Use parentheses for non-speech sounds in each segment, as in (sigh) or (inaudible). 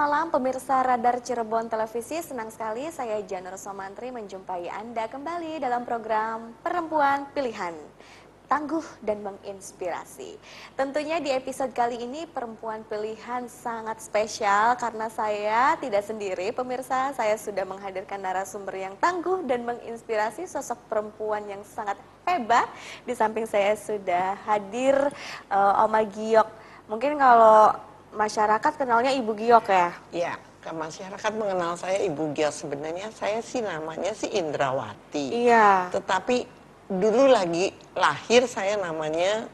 Malam pemirsa Radar Cirebon Televisi. Senang sekali saya Janur Somantri menjumpai Anda kembali dalam program Perempuan Pilihan. Tangguh dan menginspirasi. Tentunya di episode kali ini perempuan pilihan sangat spesial karena saya tidak sendiri. Pemirsa, saya sudah menghadirkan narasumber yang tangguh dan menginspirasi sosok perempuan yang sangat hebat. Di samping saya sudah hadir uh, Oma Giok. Mungkin kalau masyarakat kenalnya Ibu Giok ya? Iya, ke masyarakat mengenal saya Ibu Giok. Sebenarnya saya sih namanya sih Indrawati. Iya. Tetapi dulu lagi lahir saya namanya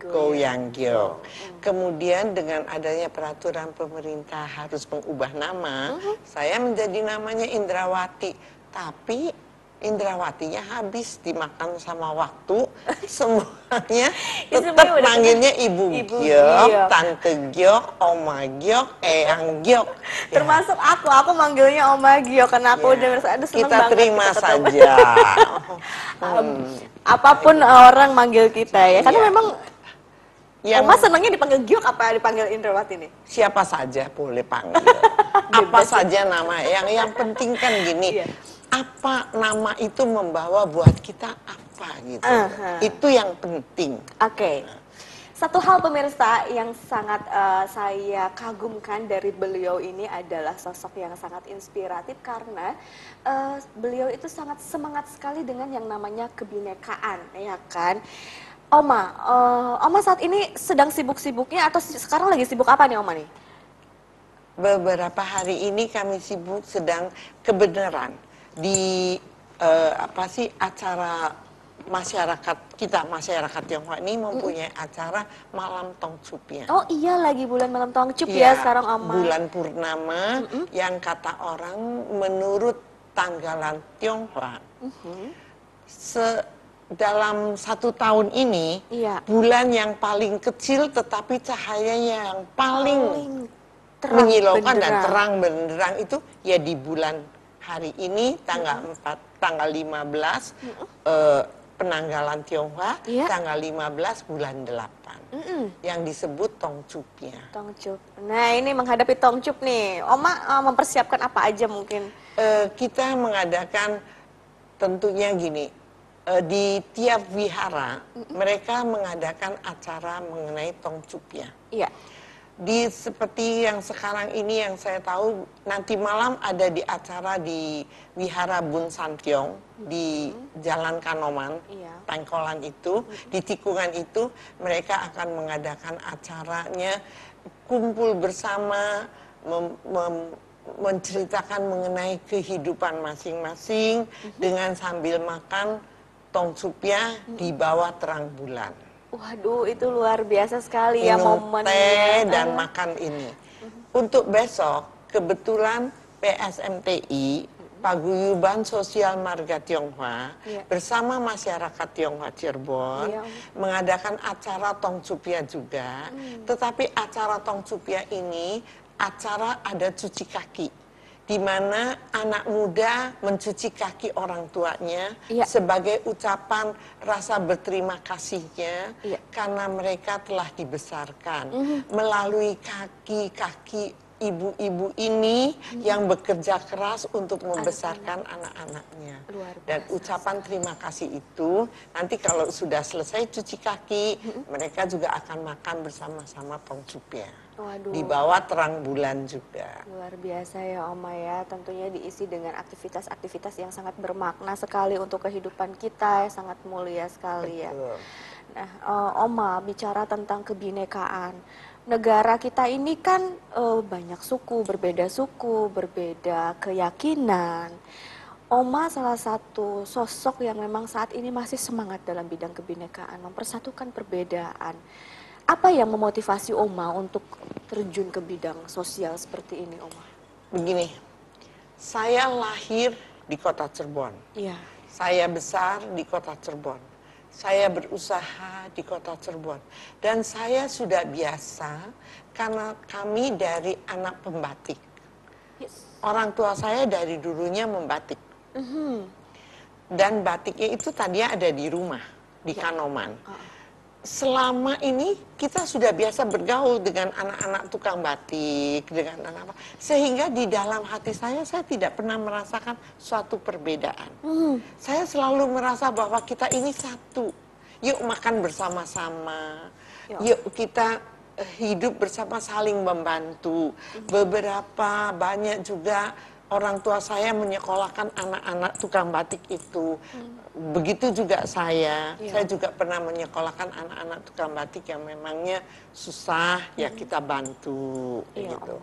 Goyang Giok. Kemudian dengan adanya peraturan pemerintah harus mengubah nama, -huh. saya menjadi namanya Indrawati. Tapi Indrawatinya habis dimakan sama waktu (laughs) semuanya tetap manggilnya Ibu, Ibu Giok, Giok, Tante Giok, Oma Giok, Eyang Giok. (laughs) Termasuk ya. aku, aku manggilnya Oma Giok karena aku ya. udah merasa ada Kita terima kita saja. (laughs) hmm. Apa pun orang manggil kita ya, karena ya. memang yang Oma senangnya dipanggil Giok apa dipanggil Indrawati nih? Siapa saja boleh panggil. Apa saja nama. Yang yang penting kan gini. Yeah apa nama itu membawa buat kita apa gitu. Uh -huh. Itu yang penting. Oke. Okay. Satu hal pemirsa yang sangat uh, saya kagumkan dari beliau ini adalah sosok yang sangat inspiratif karena uh, beliau itu sangat semangat sekali dengan yang namanya kebinekaan, ya kan? Oma, uh, Oma saat ini sedang sibuk-sibuknya atau sekarang lagi sibuk apa nih Oma nih? Beberapa hari ini kami sibuk sedang kebenaran di uh, apa sih acara masyarakat kita masyarakat Tionghoa ini mempunyai mm. acara malam Tongcupnya. Oh iya lagi bulan malam Tongcup ya, ya sekarang Oma. Bulan purnama mm -hmm. yang kata orang menurut tanggalan Tionghoa. Mm -hmm. Se dalam satu tahun ini iya. bulan yang paling kecil tetapi cahayanya yang paling, paling terang menyilaukan benderang. dan terang benderang itu ya di bulan hari ini tanggal mm -hmm. 4 tanggal 15 mm -hmm. uh, penanggalan Tionghoa yeah. tanggal 15 bulan 8 mm -hmm. yang disebut Tongcupnya. Tongcup. Nah, ini menghadapi Tongcup nih. Oma uh, mempersiapkan apa aja mungkin? Uh, kita mengadakan tentunya gini. Uh, di tiap wihara mm -hmm. mereka mengadakan acara mengenai Tongcupnya. Iya. Yeah di seperti yang sekarang ini yang saya tahu nanti malam ada di acara di Wihara Bun Santiong di Jalan Kanoman, iya. Tangkolan itu, di tikungan itu mereka akan mengadakan acaranya kumpul bersama mem, mem, menceritakan mengenai kehidupan masing-masing dengan sambil makan tong supnya di bawah terang bulan. Waduh, itu luar biasa sekali ya momen teh dan makan ini. Untuk besok, kebetulan PSMTI Paguyuban Sosial Marga Tionghoa ya. bersama masyarakat Tionghoa Cirebon ya. mengadakan acara Tong Supia juga. Hmm. Tetapi acara Tong Supia ini acara ada cuci kaki di mana anak muda mencuci kaki orang tuanya ya. sebagai ucapan rasa berterima kasihnya ya. karena mereka telah dibesarkan mm -hmm. melalui kaki-kaki ibu-ibu ini hmm. yang bekerja keras untuk membesarkan anak-anaknya. Dan ucapan terima kasih itu nanti kalau sudah selesai cuci kaki, hmm. mereka juga akan makan bersama-sama tongcupnya. Waduh. Di bawah terang bulan juga. Luar biasa ya Oma ya, tentunya diisi dengan aktivitas-aktivitas yang sangat bermakna sekali untuk kehidupan kita, ya, sangat mulia sekali ya. Betul. ya. Nah, uh, Oma bicara tentang kebinekaan negara kita ini kan uh, banyak suku, berbeda suku, berbeda keyakinan. Oma salah satu sosok yang memang saat ini masih semangat dalam bidang kebinekaan, mempersatukan perbedaan. Apa yang memotivasi Oma untuk terjun ke bidang sosial seperti ini, Oma? Begini, saya lahir di kota Cirebon. Iya. Saya besar di kota Cirebon saya berusaha di kota Cirebon dan saya sudah biasa karena kami dari anak pembatik. Yes. Orang tua saya dari dulunya membatik. Mm -hmm. Dan batiknya itu tadinya ada di rumah di yeah. Kanoman. Uh. Selama ini kita sudah biasa bergaul dengan anak-anak tukang batik, dengan anak apa, sehingga di dalam hati saya saya tidak pernah merasakan suatu perbedaan. Hmm. Saya selalu merasa bahwa kita ini satu. Yuk makan bersama-sama. Yuk kita eh, hidup bersama saling membantu. Hmm. Beberapa banyak juga orang tua saya menyekolahkan anak-anak tukang batik itu. Hmm. Begitu juga saya. Ya. Saya juga pernah menyekolahkan anak-anak tukang batik yang memangnya susah hmm. ya kita bantu ya, gitu.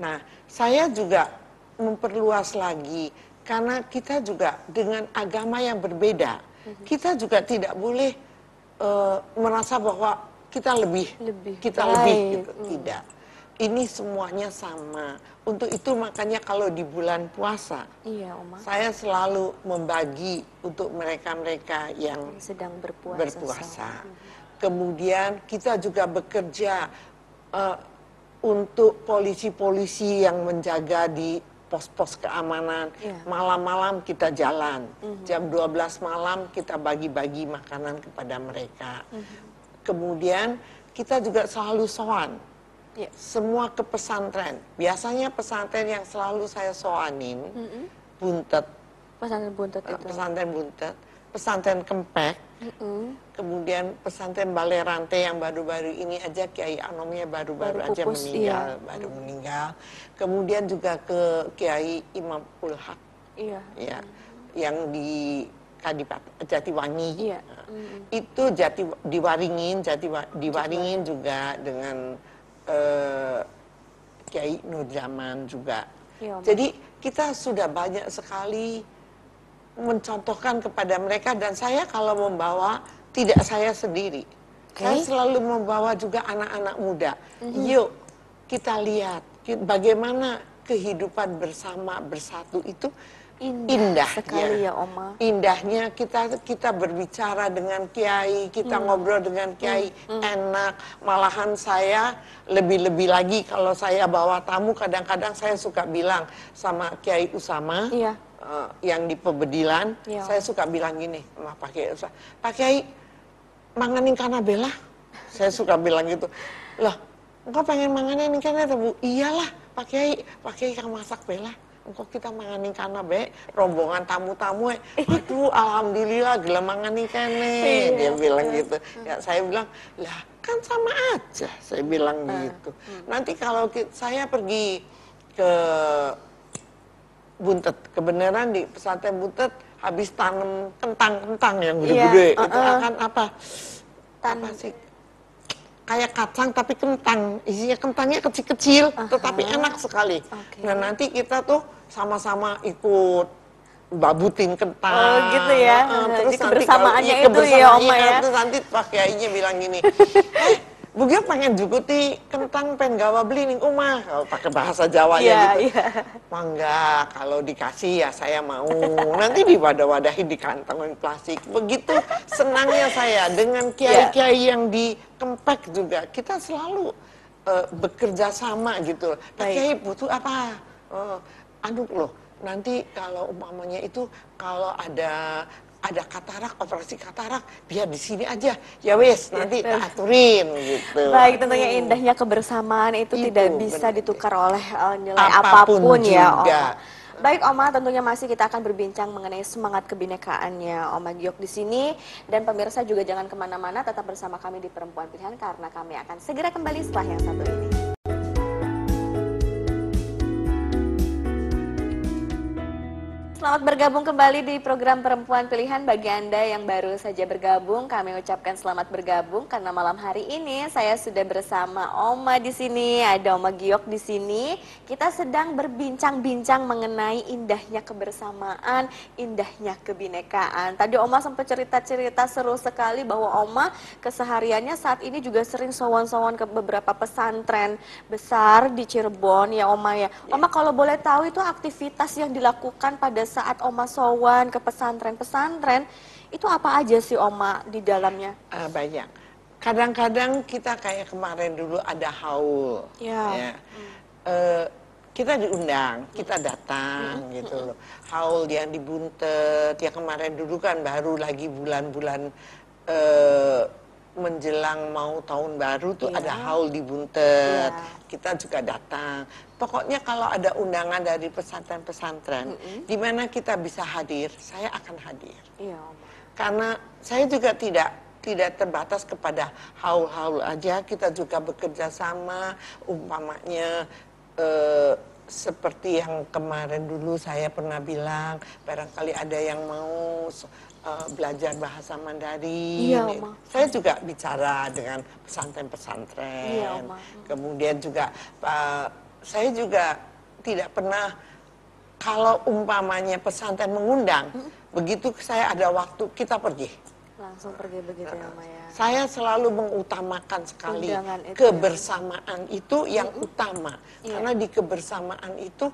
Nah, saya juga memperluas lagi karena kita juga dengan agama yang berbeda. Hmm. Kita juga tidak boleh uh, merasa bahwa kita lebih, lebih kita baik. lebih gitu. Hmm. Tidak ini semuanya sama. Untuk itu makanya kalau di bulan puasa, iya, Oma. saya selalu membagi untuk mereka-mereka yang sedang berpuasa. berpuasa. Kemudian kita juga bekerja uh, untuk polisi-polisi yang menjaga di pos-pos keamanan. Iya. Malam-malam kita jalan. Mm -hmm. Jam 12 malam kita bagi-bagi makanan kepada mereka. Mm -hmm. Kemudian kita juga selalu soan Ya. Semua ke pesantren. Biasanya pesantren yang selalu saya soanin, mm -hmm. buntet. Pesantren buntet itu. Pesantren buntet. Pesantren kempek. Mm -hmm. Kemudian pesantren balerante yang baru-baru ini aja Kiai Anomnya baru-baru aja pupus, meninggal, iya. baru mm. meninggal. Kemudian juga ke Kiai Imam Ulhak. Iya. Ya. Yang di Kadipat Jatiwangi. Iya. Mm -hmm. Itu Jati diwaringin, Jati diwaringin juga dengan uh, Kiai Nurjaman juga. Ya, Jadi kita sudah banyak sekali mencontohkan kepada mereka dan saya kalau membawa tidak saya sendiri. Okay. Saya selalu membawa juga anak-anak muda. Mm -hmm. Yuk kita lihat bagaimana kehidupan bersama bersatu itu indah, indah sekali ya. ya Oma. Indahnya kita kita berbicara dengan kiai, kita hmm. ngobrol dengan kiai hmm. hmm. enak. Malahan saya lebih-lebih lagi kalau saya bawa tamu kadang-kadang saya suka bilang sama Kiai Usama iya. uh, yang di Pebedilan, iya. saya suka bilang gini sama Pak Kiai Usama, Pak Kiai manganin kanabela. saya suka bilang gitu. Loh, engkau pengen manganin kanabela, Bu? Iyalah, Pak Kiai, Pak Kiai yang masak bela engkau kita mangani karena be. Rombongan tamu-tamu eh. Aduh alhamdulillah gelem mangani kene. Iya. dia bilang gitu. Ya saya bilang lah kan sama aja. Saya bilang uh, gitu. Hmm. nanti kalau kita, saya pergi ke Buntet. Kebenaran di pesantren Buntet habis tanam kentang-kentang yang gede-gede. Uh, uh. itu akan apa? Tan apa sih kayak kacang tapi kentang isinya kentangnya kecil-kecil uh -huh. tetapi enak sekali okay. nah nanti kita tuh sama-sama ikut babutin kentang. Oh gitu ya. Uh, terus Jadi kebersamaannya itu ya Oma ya. Terus nanti Pak Kiainya bilang gini, eh (laughs) Bugil pengen juguti kentang pen gawa beli nih umah kalau pakai bahasa Jawa yeah, gitu. Yeah. Mangga kalau dikasih ya saya mau. Nanti diwadah-wadahin di kantong plastik. Begitu senangnya saya dengan kiai-kiai yeah. yang di Kempek juga. Kita selalu uh, bekerja sama gitu. Pak Kiai butuh apa? Uh, anu loh nanti kalau umpamanya itu kalau ada ada katarak operasi katarak biar di sini aja. Ya wes nanti aturin gitu. Baik tentunya indahnya kebersamaan itu, itu tidak bisa bener. ditukar oleh uh, nilai apa pun, apa pun ya Oma. Baik Oma, tentunya masih kita akan berbincang mengenai semangat kebinekaannya Oma Giok di sini. Dan pemirsa juga jangan ke mana-mana, tetap bersama kami di Perempuan Pilihan karena kami akan segera kembali setelah yang satu ini. Selamat bergabung kembali di program Perempuan Pilihan bagi Anda yang baru saja bergabung. Kami ucapkan selamat bergabung karena malam hari ini saya sudah bersama Oma di sini, ada Oma Giok di sini. Kita sedang berbincang-bincang mengenai indahnya kebersamaan, indahnya kebinekaan. Tadi Oma sempat cerita-cerita seru sekali bahwa Oma kesehariannya saat ini juga sering sowan-sowan ke beberapa pesantren besar di Cirebon ya Oma ya. Oma kalau boleh tahu itu aktivitas yang dilakukan pada saat Oma sowan ke pesantren-pesantren, itu apa aja sih Oma di dalamnya? Uh, banyak. Kadang-kadang kita kayak kemarin dulu ada haul. Ya. ya. Hmm. Uh, kita diundang, kita datang hmm. gitu loh. Haul yang dibuntet, ya kemarin dulu kan baru lagi bulan-bulan uh, menjelang mau tahun baru tuh Iya. ada haul di Buntet. Iya. Kita juga datang. Pokoknya kalau ada undangan dari pesantren-pesantren di mana kita bisa hadir, saya akan hadir. Iya, Oma. Karena saya juga tidak tidak terbatas kepada haul-haul aja, kita juga bekerja sama umpamanya eh, seperti yang kemarin dulu saya pernah bilang, barangkali ada yang mau eh, belajar bahasa Mandarin. Iya, Oma. Saya juga bicara dengan pesantren-pesantren. Iya, Oma. Kemudian juga eh, saya juga tidak pernah kalau umpamanya pesantren mengundang, begitu saya ada waktu kita pergi. Langsung pergi begitu ya, Oma ya. Saya selalu mengutamakan sekali itu ya. kebersamaan itu yang utama. Iya. Karena di kebersamaan itu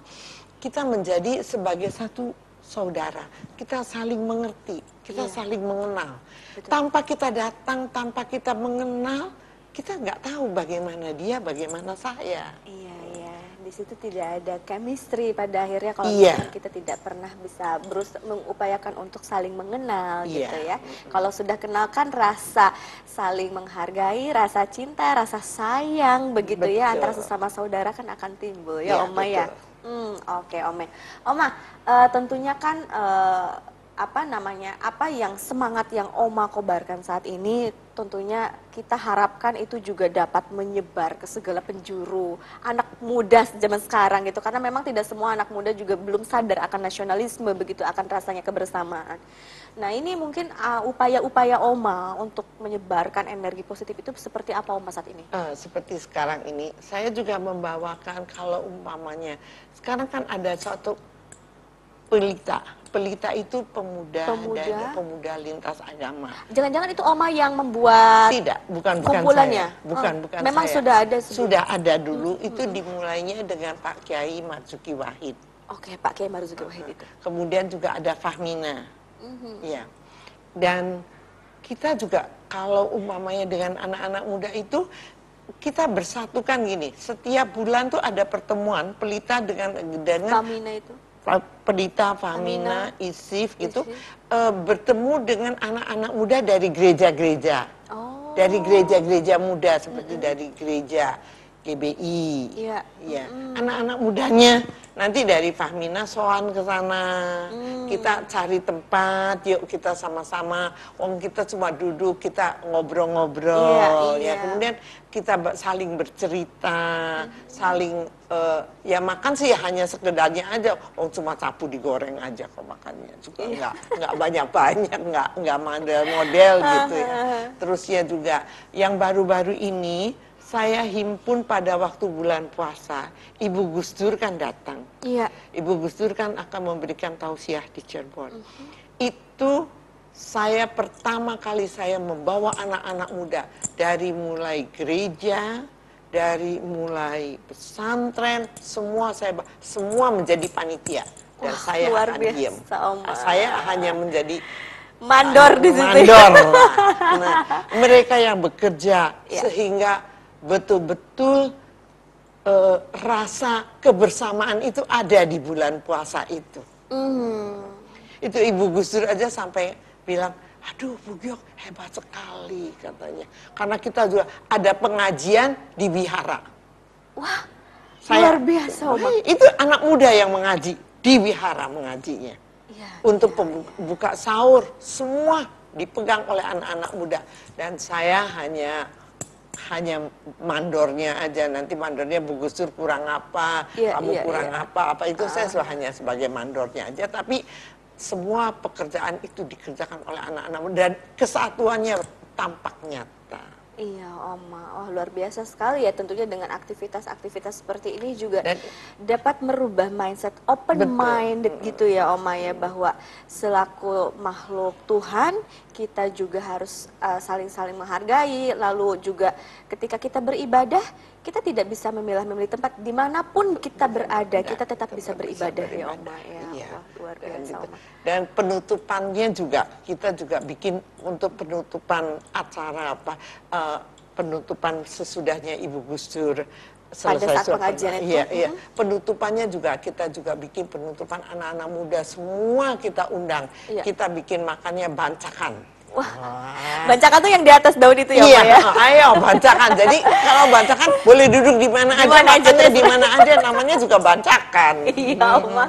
kita menjadi sebagai satu saudara. Kita saling mengerti, kita Iya. saling mengenal. Betul. Tanpa kita datang, tanpa kita mengenal, kita nggak tahu bagaimana dia, bagaimana saya. Iya, iya. Di situ tidak ada chemistry pada akhirnya kalau misalkan kita tidak pernah bisa berusaha mengupayakan untuk saling mengenal Iya. gitu ya. Kalau sudah kenal kan rasa saling menghargai, rasa cinta, rasa sayang begitu ya Betul. antara sesama saudara kan akan timbul ya, Iya, Oma ya. Hmm, oke, Oma. Oma, eh, tentunya kan eh, apa namanya? Apa yang semangat yang Oma kobarkan saat ini tentunya kita harapkan itu juga dapat menyebar ke segala penjuru anak muda zaman sekarang gitu karena memang tidak semua anak muda juga belum sadar akan nasionalisme begitu akan rasanya kebersamaan. Nah, ini mungkin uh, upaya-upaya Oma untuk menyebarkan energi positif itu seperti apa Oma saat ini? Eh, seperti sekarang ini, saya juga membawakan kalau umpamanya sekarang kan ada suatu pelita. Pelita itu pemuda, Pemuda. dan pemuda lintas agama. Jangan-jangan itu Oma yang membuat Tidak, bukan bukan kumpulannya? saya. Bukan, Oh, bukan memang saya. sudah ada sebelum- Sudah ada dulu. Itu dimulainya dengan Pak Kiai Marzuki Wahid. Oke, Pak Kiai Marzuki Wahid itu. Kemudian juga ada Fahmina. Mhm. Ya. Dan kita juga kalau umpamanya dengan anak-anak muda itu kita bersatukan gini. Setiap bulan tuh ada pertemuan pelita dengan dengan Famina itu. Pelita, Famina, Isif gitu Isif. eh, bertemu dengan anak-anak muda dari gereja-gereja. Oh. Dari gereja-gereja muda seperti dari gereja GBI. Iya. Ya, anak-anak mudanya nanti dari Fahmina soan ke sana. Mm. Kita cari tempat, yuk kita sama-sama. Wong kita cuma duduk, kita ngobrol-ngobrol Iya, ya. iya. Kemudian kita saling bercerita, saling eh, ya makan sih hanya sekedarnya aja. Oh cuma sapu digoreng aja kok makannya. Juga Iya. nggak nggak banyak-banyak, nggak nggak model-model (laughs) gitu ya. Terusnya juga yang baru-baru ini saya himpun pada waktu bulan puasa. Ibu Gus Dur kan datang. Iya. Ibu Gus Dur kan akan memberikan tausiah di Cirebon. Itu saya pertama kali saya membawa anak-anak muda dari mulai gereja, dari mulai pesantren, semua saya semua menjadi panitia dan Wah, saya luar akan biasa, diam. Oma. Saya hanya menjadi Mandor di situ. mandor. (laughs) Nah, mereka yang bekerja Ya. sehingga betul-betul eh, rasa kebersamaan itu ada di bulan puasa itu. Hmm. Itu Ibu Gus Dur aja sampai bilang, aduh Bu Giok hebat sekali katanya. Karena kita juga ada pengajian di wihara. Wah, Saya- luar biasa. Wah, Itu anak muda yang mengaji, di wihara mengajinya. Iya, Untuk iya, pembu- buka sahur, semua dipegang oleh anak-anak muda. Dan saya hanya hanya mandornya aja nanti mandornya Bu Gus Dur kurang apa Iya, kamu iya, kurang iya. apa apa itu saya selalu hanya sebagai mandornya aja. Tapi semua pekerjaan itu dikerjakan oleh anak-anak muda dan kesatuannya tampak nyata Iya, Oma. Oh, luar biasa sekali ya tentunya dengan aktivitas-aktivitas seperti ini juga Dan- dapat merubah mindset open Betul. minded gitu ya, Oma ya bahwa selaku makhluk Tuhan kita juga harus uh, saling-saling menghargai lalu juga ketika kita beribadah kita tidak bisa memilah-memilih tempat di mana pun kita berada kita tetap bisa beribadah ya, Oma ya. Iya. Wah, luar Dan biasa, gitu. Dan penutupannya juga kita juga bikin untuk penutupan acara apa eh, penutupan sesudahnya Ibu Gus Dur selesai saat surat pengajian pen- itu? Iya, iya. Penutupannya juga kita juga bikin penutupan anak-anak muda semua kita undang. Iya. Kita bikin makannya bancakan. Wah, bancakan tuh yang di atas daun itu ya, iya, Oma ya? (laughs) ayo bancakan. Jadi kalau bancakan boleh duduk di mana aja, makannya di mana aja, namanya juga bancakan. Iya, Oma.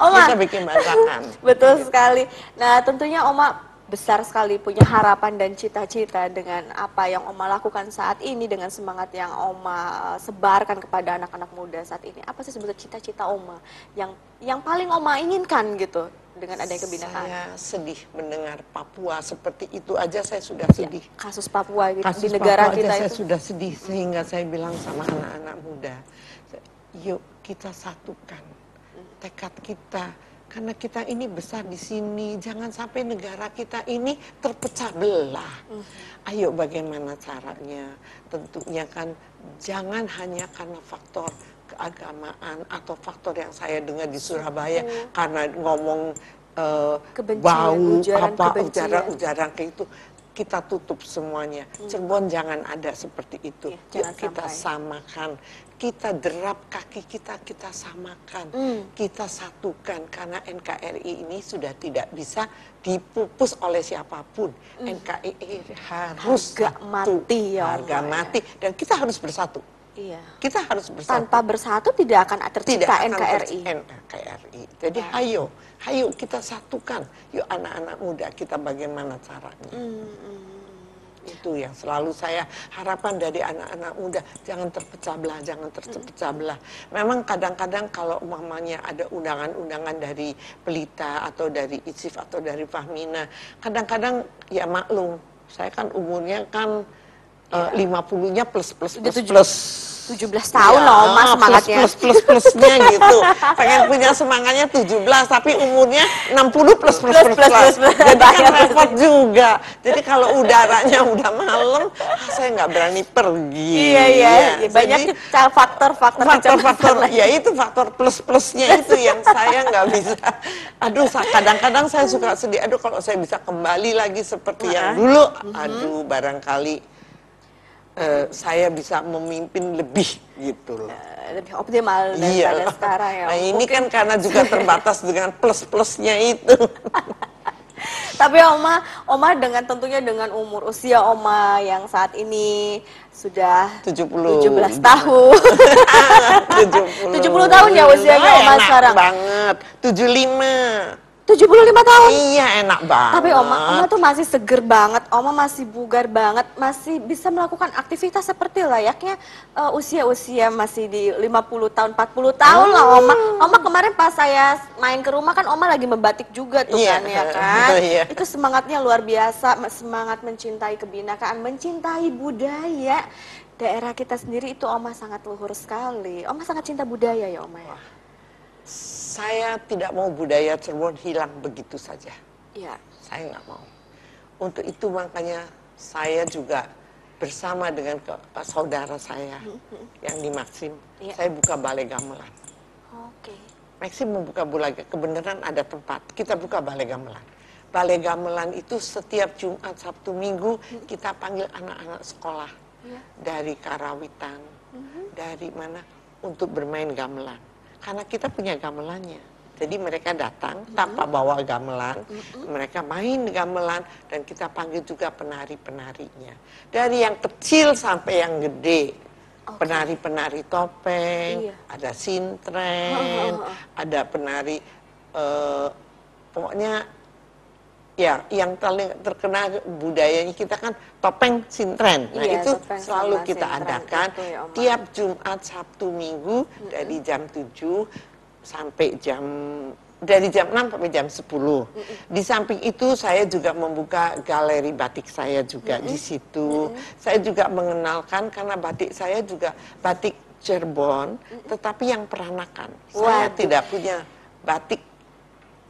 Oma, Kita bikin bancakan. (laughs) betul sekali. Nah, tentunya Oma besar sekali punya harapan dan cita-cita dengan apa yang Oma lakukan saat ini dengan semangat yang Oma sebarkan kepada anak-anak muda saat ini. Apa sih sebetulnya cita-cita Oma yang yang paling Oma inginkan gitu dengan adanya kebinakaan? Saya sedih mendengar Papua seperti itu aja saya sudah Ya, sedih. kasus Papua gitu Kasus di negara Papua kita aja saya itu. sudah sedih sehingga saya bilang sama anak-anak muda, yuk kita satukan tekad kita karena kita ini besar di sini, jangan sampai negara kita ini terpecah belah. Ayo bagaimana caranya? Tentunya kan jangan hanya karena faktor keagamaan atau faktor yang saya dengar di Surabaya karena ngomong Kebencian, bau ujaran apa ujaran-ujaran kayak itu kita tutup semuanya. Cirebon jangan ada seperti itu. Iya, Yuk kita sampai. samakan. Kita derap kaki kita, kita samakan. Hmm. Kita satukan karena NKRI ini sudah tidak bisa dipupus oleh siapa pun. NKRI harus Hmm. Harga satu. mati ya, Harga Oma, ya. mati dan kita harus bersatu. Iya. Kita harus bersatu Tanpa bersatu tidak akan tidak tercipta akan NKRI. NKRI. Jadi hayo, hayo kita satukan. Yuk anak-anak muda kita bagaimana caranya. Hmm, Itu yang selalu saya harapan dari anak-anak muda. Jangan terpecah belah, jangan terpecah belah. Memang kadang-kadang kalau umpamanya ada undangan-undangan dari Pelita atau dari ISIF atau dari Fahmina. Kadang-kadang ya maklum, saya kan umurnya kan eh, 50-nya plus plus plus tujuh- plus. 17 tahun loh Oma semangatnya. Plus plus plus plusnya gitu. Pengen punya semangatnya 17 tapi umurnya 60 plus plus Plus, plus. plus, plus, plus, plus. Jadi kan repot juga. Jadi kalau udaranya udah malam, ah, saya nggak berani pergi. Iya, iya. Ya, banyak faktor-faktor faktor-faktor ya itu faktor plus plusnya itu yang saya nggak bisa aduh kadang-kadang saya suka sedih aduh kalau saya bisa kembali lagi seperti yang dulu aduh barangkali eh, saya bisa memimpin lebih gitu loh Eh, lebih optimal daripada Iya. sekarang ya. Nah ini kan karena juga (laughs) terbatas dengan plus-plusnya itu. (laughs) Tapi Oma, Oma dengan tentunya dengan umur usia Oma yang saat ini sudah 70. 17 tahun. (laughs) 70. 70 tahun ya usianya Oh, Oma enak sekarang. banget. 75. 75 tahun. Iya enak banget. Tapi Oma, Oma tuh masih seger banget, Oma masih bugar banget, masih bisa melakukan aktivitas seperti layaknya eh, usia-usia masih di 50 tahun, 40 tahun lah Oma. Oma kemarin pas saya main ke rumah kan Oma lagi membatik juga tuh Iya, kan ya (laughs) kan. iya. Itu semangatnya luar biasa, semangat mencintai kebinakaan, mencintai budaya. Daerah kita sendiri itu Oma sangat luhur sekali. Oma sangat cinta budaya ya Oma ya. Saya tidak mau budaya Cirebon hilang begitu saja. Iya. Saya nggak mau. Untuk itu makanya saya juga bersama dengan ke, ke saudara saya yang di Maxim, Iya. saya buka balai gamelan. Oke. Maxim membuka balai kebenaran ada tempat kita buka balai gamelan. Balai gamelan itu setiap Jumat, Sabtu, Minggu kita panggil anak-anak sekolah Iya. dari Karawitan, dari mana untuk bermain gamelan. Karena kita punya gamelannya. Jadi mereka datang tanpa bawa gamelan, mereka main gamelan dan kita panggil juga penari-penarinya. Dari yang kecil sampai yang gede. Oke. Penari-penari topeng, Iya. ada sintren, ada penari eh, pokoknya ya yang paling terkenal budayanya kita kan topeng sintren. Nah, Iya, itu selalu kita sintren adakan itu ya, Oma. tiap Jumat, Sabtu, Minggu dari jam 7 sampai jam dari jam 6 sampai jam 10. Di samping itu saya juga membuka galeri batik saya juga di situ. Saya juga mengenalkan karena batik saya juga batik Cirebon, tetapi yang peranakan. Saya Waduh. tidak punya batik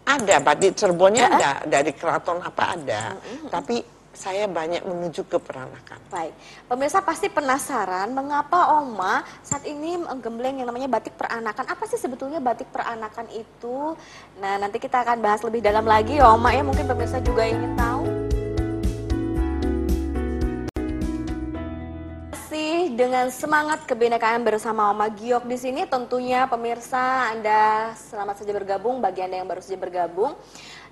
ada batik Cirebonnya ada dari keraton apa ada, tapi saya banyak menuju ke peranakan. Baik, pemirsa pasti penasaran mengapa Oma saat ini menggembleng yang namanya batik peranakan. Apa sih sebetulnya batik peranakan itu? Nah, nanti kita akan bahas lebih dalam lagi ya Oma ya. Mungkin pemirsa juga ingin tahu. Dengan semangat kebinekaan bersama Oma Giok di sini tentunya pemirsa Anda selamat saja bergabung bagi Anda yang baru saja bergabung.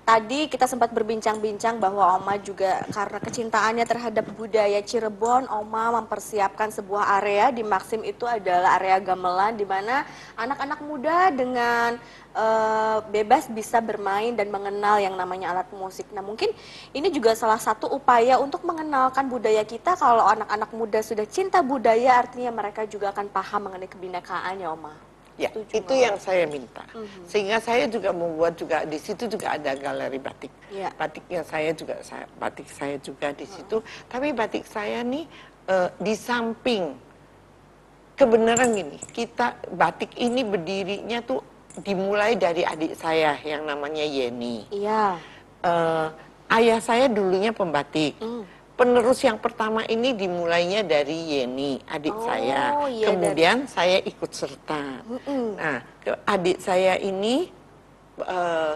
Tadi kita sempat berbincang-bincang bahwa Oma juga karena kecintaannya terhadap budaya Cirebon, Oma mempersiapkan sebuah area di Maxim itu adalah area gamelan di mana anak-anak muda dengan uh, bebas bisa bermain dan mengenal yang namanya alat musik. Nah, mungkin ini juga salah satu upaya untuk mengenalkan budaya kita kalau anak-anak muda sudah cinta budaya artinya mereka juga akan paham mengenai kebinekaan ya, Oma. Ya, Setuju itu yang saya minta. Mm -hmm. Sehingga saya juga membuat juga di situ juga ada galeri batik. Yeah. Batiknya saya juga saya batik saya juga di situ. Mm -hmm. Tapi batik saya nih uh, di samping kebenaran gini, kita batik ini berdirinya tuh dimulai dari adik saya yang namanya Yeni. Iya. Uh, ayah saya dulunya pembatik. Mm penerus yang pertama ini dimulainya dari Yeni, adik oh, saya. Iya, Kemudian dari... saya ikut serta. Mm -mm. Nah, adik saya ini uh,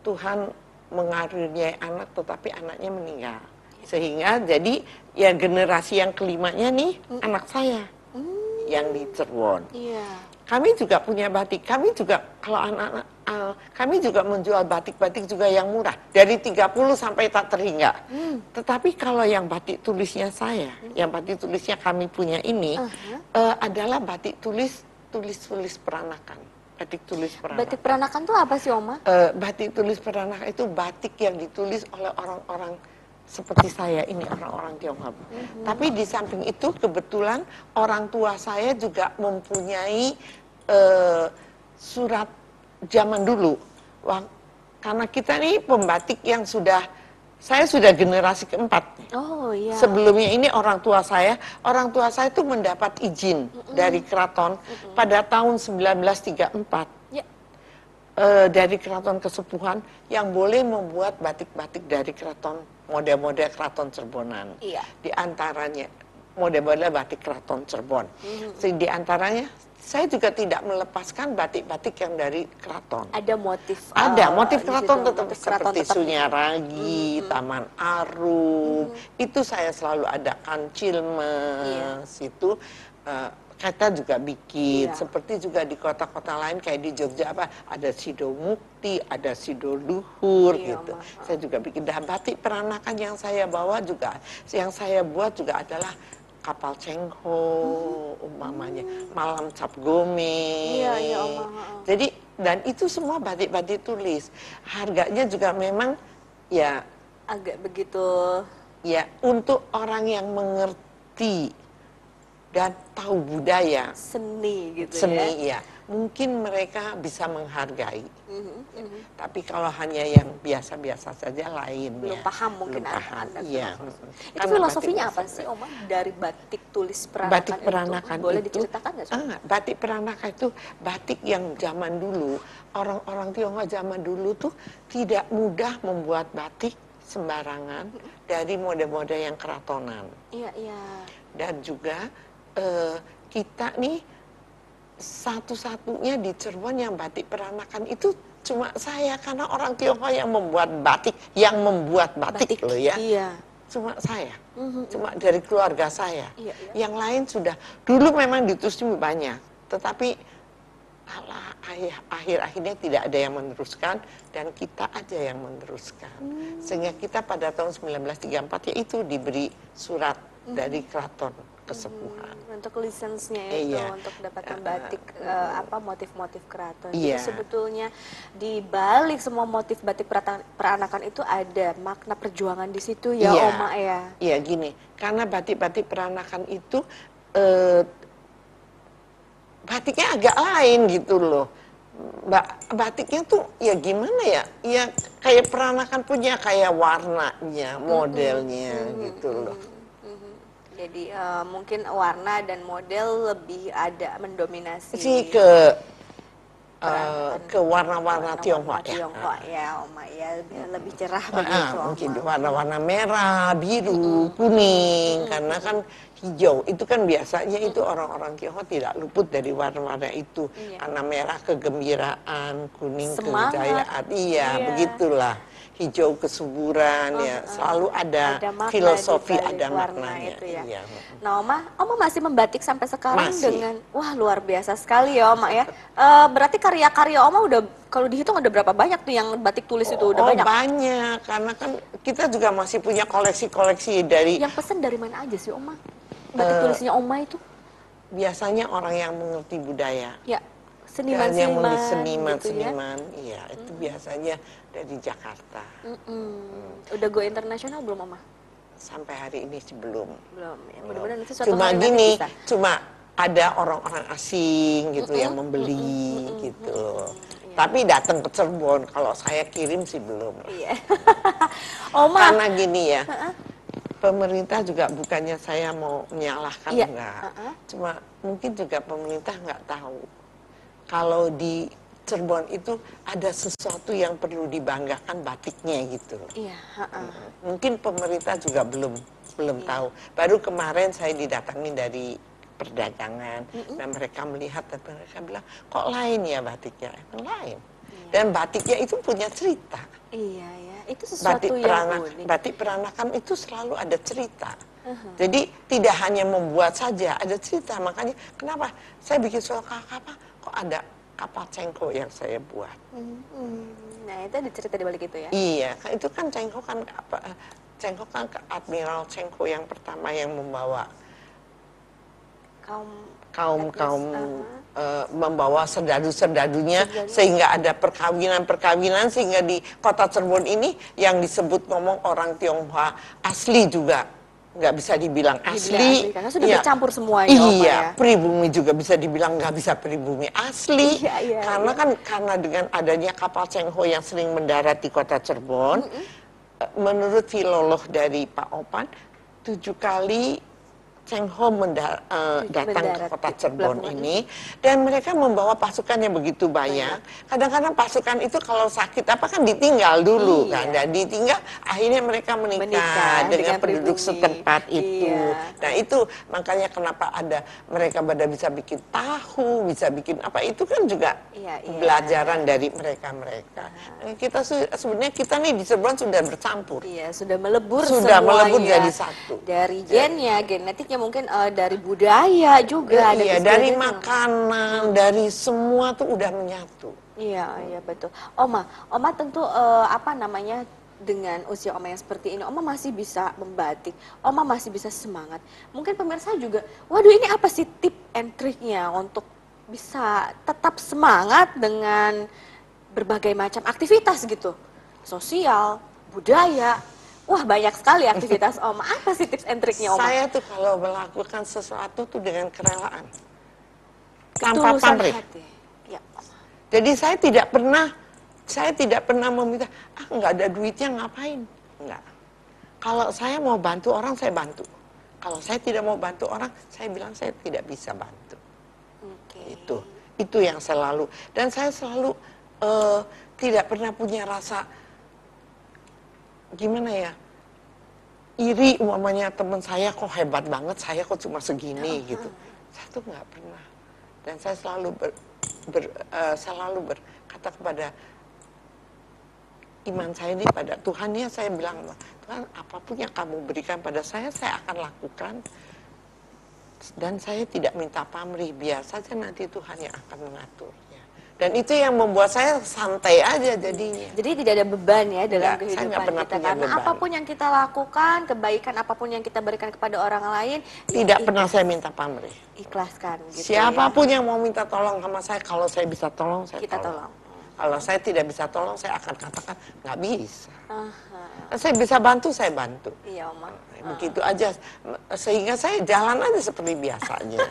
Tuhan mengaruniai anak, tetapi anaknya meninggal. Sehingga jadi ya generasi yang kelimanya nih mm. anak saya mm. yang di Cirebon. Yeah. Kami juga punya batik. Kami juga kalau anak-anak uh, kami juga menjual batik-batik juga yang murah dari 30 sampai tak terhingga. Hmm. Tetapi kalau yang batik tulisnya saya, hmm. yang batik tulisnya kami punya ini uh -huh. uh, adalah batik tulis tulis-tulis peranakan. Batik tulis peranakan. Batik peranakan itu apa sih, Oma? Uh, batik tulis peranakan itu batik yang ditulis oleh orang-orang seperti saya ini orang-orang Tionghoa. Mm-hmm. Tapi di samping itu kebetulan orang tua saya juga mempunyai uh, surat zaman dulu. Wah, karena kita ini pembatik yang sudah saya sudah generasi keempat. Oh iya. Sebelumnya ini orang tua saya, orang tua saya itu mendapat izin mm -hmm. dari keraton mm -hmm. pada tahun 1934. Uh, dari keraton kesepuhan yang boleh membuat batik-batik dari keraton model-model keraton Cirebonan. Iya. Di antaranya model-model batik keraton Cirebon. Mm-hmm. Di antaranya saya juga tidak melepaskan batik-batik yang dari keraton. Ada motif. Ada uh, motif keraton tetap motif keraton seperti tetap. Sunyaragi, mm-hmm. Taman Arum. Mm-hmm. Itu saya selalu adakan Cilmes iya. itu uh, kita juga bikin iya. seperti juga di kota-kota lain kayak di Jogja apa ada Sido Mukti, ada Sido Luhur iya, gitu. Saya juga bikin dan batik peranakan yang saya bawa juga yang saya buat juga adalah kapal cengho hmm. umpamanya malam cap gome. Iya, iya, Jadi dan itu semua batik-batik tulis. Harganya juga memang ya agak begitu ya untuk orang yang mengerti dan tahu budaya. Seni gitu seni ya, ya. mungkin mereka bisa menghargai. Mm -hmm. tapi kalau hanya yang biasa-biasa saja lain belum paham mungkin belum paham iya. itu filosofinya apa sih Oma dari batik tulis peranakan batik peranakan itu, boleh diceritakan nggak ah, batik peranakan itu batik yang zaman dulu orang-orang Tionghoa zaman dulu tuh tidak mudah membuat batik sembarangan dari mode-mode yang keratonan. Iya iya. Dan juga uh, kita nih satu-satunya di Cirebon yang batik peranakan itu cuma saya karena orang Tionghoa yang membuat batik, yang membuat batik, batik loh ya. Iya. Cuma saya, mm-hmm. cuma dari keluarga saya. Iya, iya. Yang lain sudah dulu memang ditulis banyak, tetapi alah akhir-akhirnya tidak ada yang meneruskan dan kita aja yang meneruskan. Hmm. Sehingga kita pada tahun 1934 yaitu diberi surat hmm. dari keraton kesepuhan. Hmm, untuk lisensnya itu iya. untuk dapatkan batik uh, uh, apa motif-motif keraton. Iya. Jadi sebetulnya di balik semua motif batik peranakan itu ada makna perjuangan di situ ya iya. Oma ya. Iya gini, karena batik-batik peranakan itu uh, batiknya agak lain gitu loh. batiknya tuh ya gimana ya? Ya kayak peranakan punya kayak warnanya, modelnya mm -hmm. gitu loh. Jadi uh, mungkin warna dan model lebih ada mendominasi. Si ke uh, ke warna-warna Tionghoa ya. Tionghoa ya, Oma ya lebih cerah uh, begitu. Uh, mungkin warna-warna merah, biru, hmm. kuning hmm. karena kan hijau itu kan biasanya itu orang-orang Tionghoa tidak luput dari warna-warna itu. Iya. Karena merah kegembiraan, kuning Semangat. kejayaan. Iya, iya, begitulah hijau kesuburan Oh, ya uh, selalu ada, ada makna filosofi balik ada warna maknanya itu ya. iya. Nah, Oma, Oma masih membatik sampai sekarang Masih. dengan wah luar biasa sekali ya, Oma ya. Eh, berarti karya-karya Oma udah kalau dihitung ada berapa banyak tuh yang batik tulis itu udah oh banyak. banyak karena kan kita juga masih punya koleksi-koleksi dari Yang pesen dari mana aja sih, Oma? Batik Eh, tulisnya Oma itu? biasanya orang yang mengerti budaya Ya, dan yang seniman-seniman mengerti gitu ya. seniman-seniman iya itu biasanya dari Jakarta Mm-mm. Udah go internasional belum, Oma? sampai hari ini sih belum Belum. Ya, mudah-mudahan nanti suatu cuma gini bisa. cuma ada orang-orang asing gitu yang membeli gitu tapi datang ke Cirebon kalau saya kirim sih belum Iya. (laughs) Oma, karena gini ya pemerintah juga bukannya saya mau menyalahkan Iya. enggak Uh-uh. cuma mungkin juga pemerintah nggak tahu kalau di Cirebon itu ada sesuatu yang perlu dibanggakan batiknya gitu iya, ha-ha. mungkin pemerintah juga belum belum Iya. tahu. Baru kemarin saya didatangi dari perdagangan dan mereka melihat dan mereka bilang kok lain ya batiknya, Emang lain. Dan batiknya itu punya cerita. Iya ya, itu sesuatu Batik yang peranak, unik. batik peranakan itu selalu ada cerita. Jadi tidak hanya membuat saja, ada cerita. Makanya kenapa saya bikin soal kapal kok ada kapal cengko yang saya buat. Hmm, Nah itu ada cerita di balik itu ya. Iya, kan itu kan Cengho kan apa? Cengho kan ke Admiral Cengho yang pertama yang membawa Kaum kaum etnis, kaum aha. eh, membawa Serdadu. sehingga ada perkawinan-perkawinan sehingga di kota Cirebon ini yang disebut ngomong orang Tionghoa asli juga nggak bisa dibilang Dibilang asli, karena sudah Iya. bercampur semuanya, iya ya. pribumi juga bisa dibilang nggak bisa pribumi asli Iya, iya, karena iya. kan karena dengan adanya kapal Cengho yang sering mendarat di kota Cirebon eh, menurut filolog dari Pak Opan tujuh kali Cengho menda- eh, datang ke kota Cirebon ini dan mereka membawa pasukan yang begitu banyak. Kadang-kadang pasukan itu kalau sakit apa kan ditinggal dulu Iya. kan dan ditinggal akhirnya mereka menikah, Menikah dengan, dengan penduduk pribumi. setempat itu. Iya. Nah itu makanya kenapa ada mereka pada bisa bikin tahu, bisa bikin apa itu kan juga Iya, iya. pelajaran dari mereka-mereka. Nah, Kita se- sebenarnya kita nih di Cirebon sudah bercampur. Iya sudah melebur Sudah semuanya. melebur jadi satu. Dari gennya, genetiknya mungkin eh, dari budaya juga. dan iya, dari sebagainya. makanan, dari semua tuh udah menyatu. Iya, iya betul. Oma, Oma tentu eh, apa namanya dengan usia Oma yang seperti ini, Oma masih bisa membatik, Oma masih bisa semangat. Mungkin pemirsa juga, waduh ini apa sih tip and triknya untuk bisa tetap semangat dengan berbagai macam aktivitas gitu, sosial, budaya. Wah banyak sekali aktivitas Oma. Apa sih tips and triknya Oma? Saya tuh kalau melakukan sesuatu tuh dengan kerelaan. Tanpa pamrih. Ya. Jadi saya tidak pernah saya tidak pernah meminta, ah nggak ada duitnya ngapain? Enggak. Kalau saya mau bantu orang, saya bantu. Kalau saya tidak mau bantu orang, saya bilang saya tidak bisa bantu. Oke. Itu, itu yang selalu. Dan saya selalu eh, tidak pernah punya rasa gimana ya? Iri umpamanya teman saya kok hebat banget saya kok cuma segini gitu. Saya tuh nggak pernah. Dan saya selalu ber, ber- eh, selalu berkata kepada iman saya ini pada Tuhan ya saya bilang Tuhan apa pun yang kamu berikan pada saya saya akan lakukan. Dan saya tidak minta pamrih biar saja nanti Tuhan yang akan mengaturnya dan itu yang membuat saya santai aja jadinya Jadi tidak ada beban ya dalam Enggak, saya kehidupan nggak pernah kita punya karena beban. apa pun yang kita lakukan, kebaikan apa pun yang kita berikan kepada orang lain, ya tidak ik- pernah saya minta pamrih ikhlaskan gitu. siapa pun yang mau minta tolong sama saya kalau saya bisa tolong saya ya. kita tolong. tolong. Kalau saya tidak bisa tolong saya akan katakan nggak bisa. Aha, saya bisa bantu saya bantu. Iya Oma. begitu aja. Sehingga saya jalan aja seperti biasanya.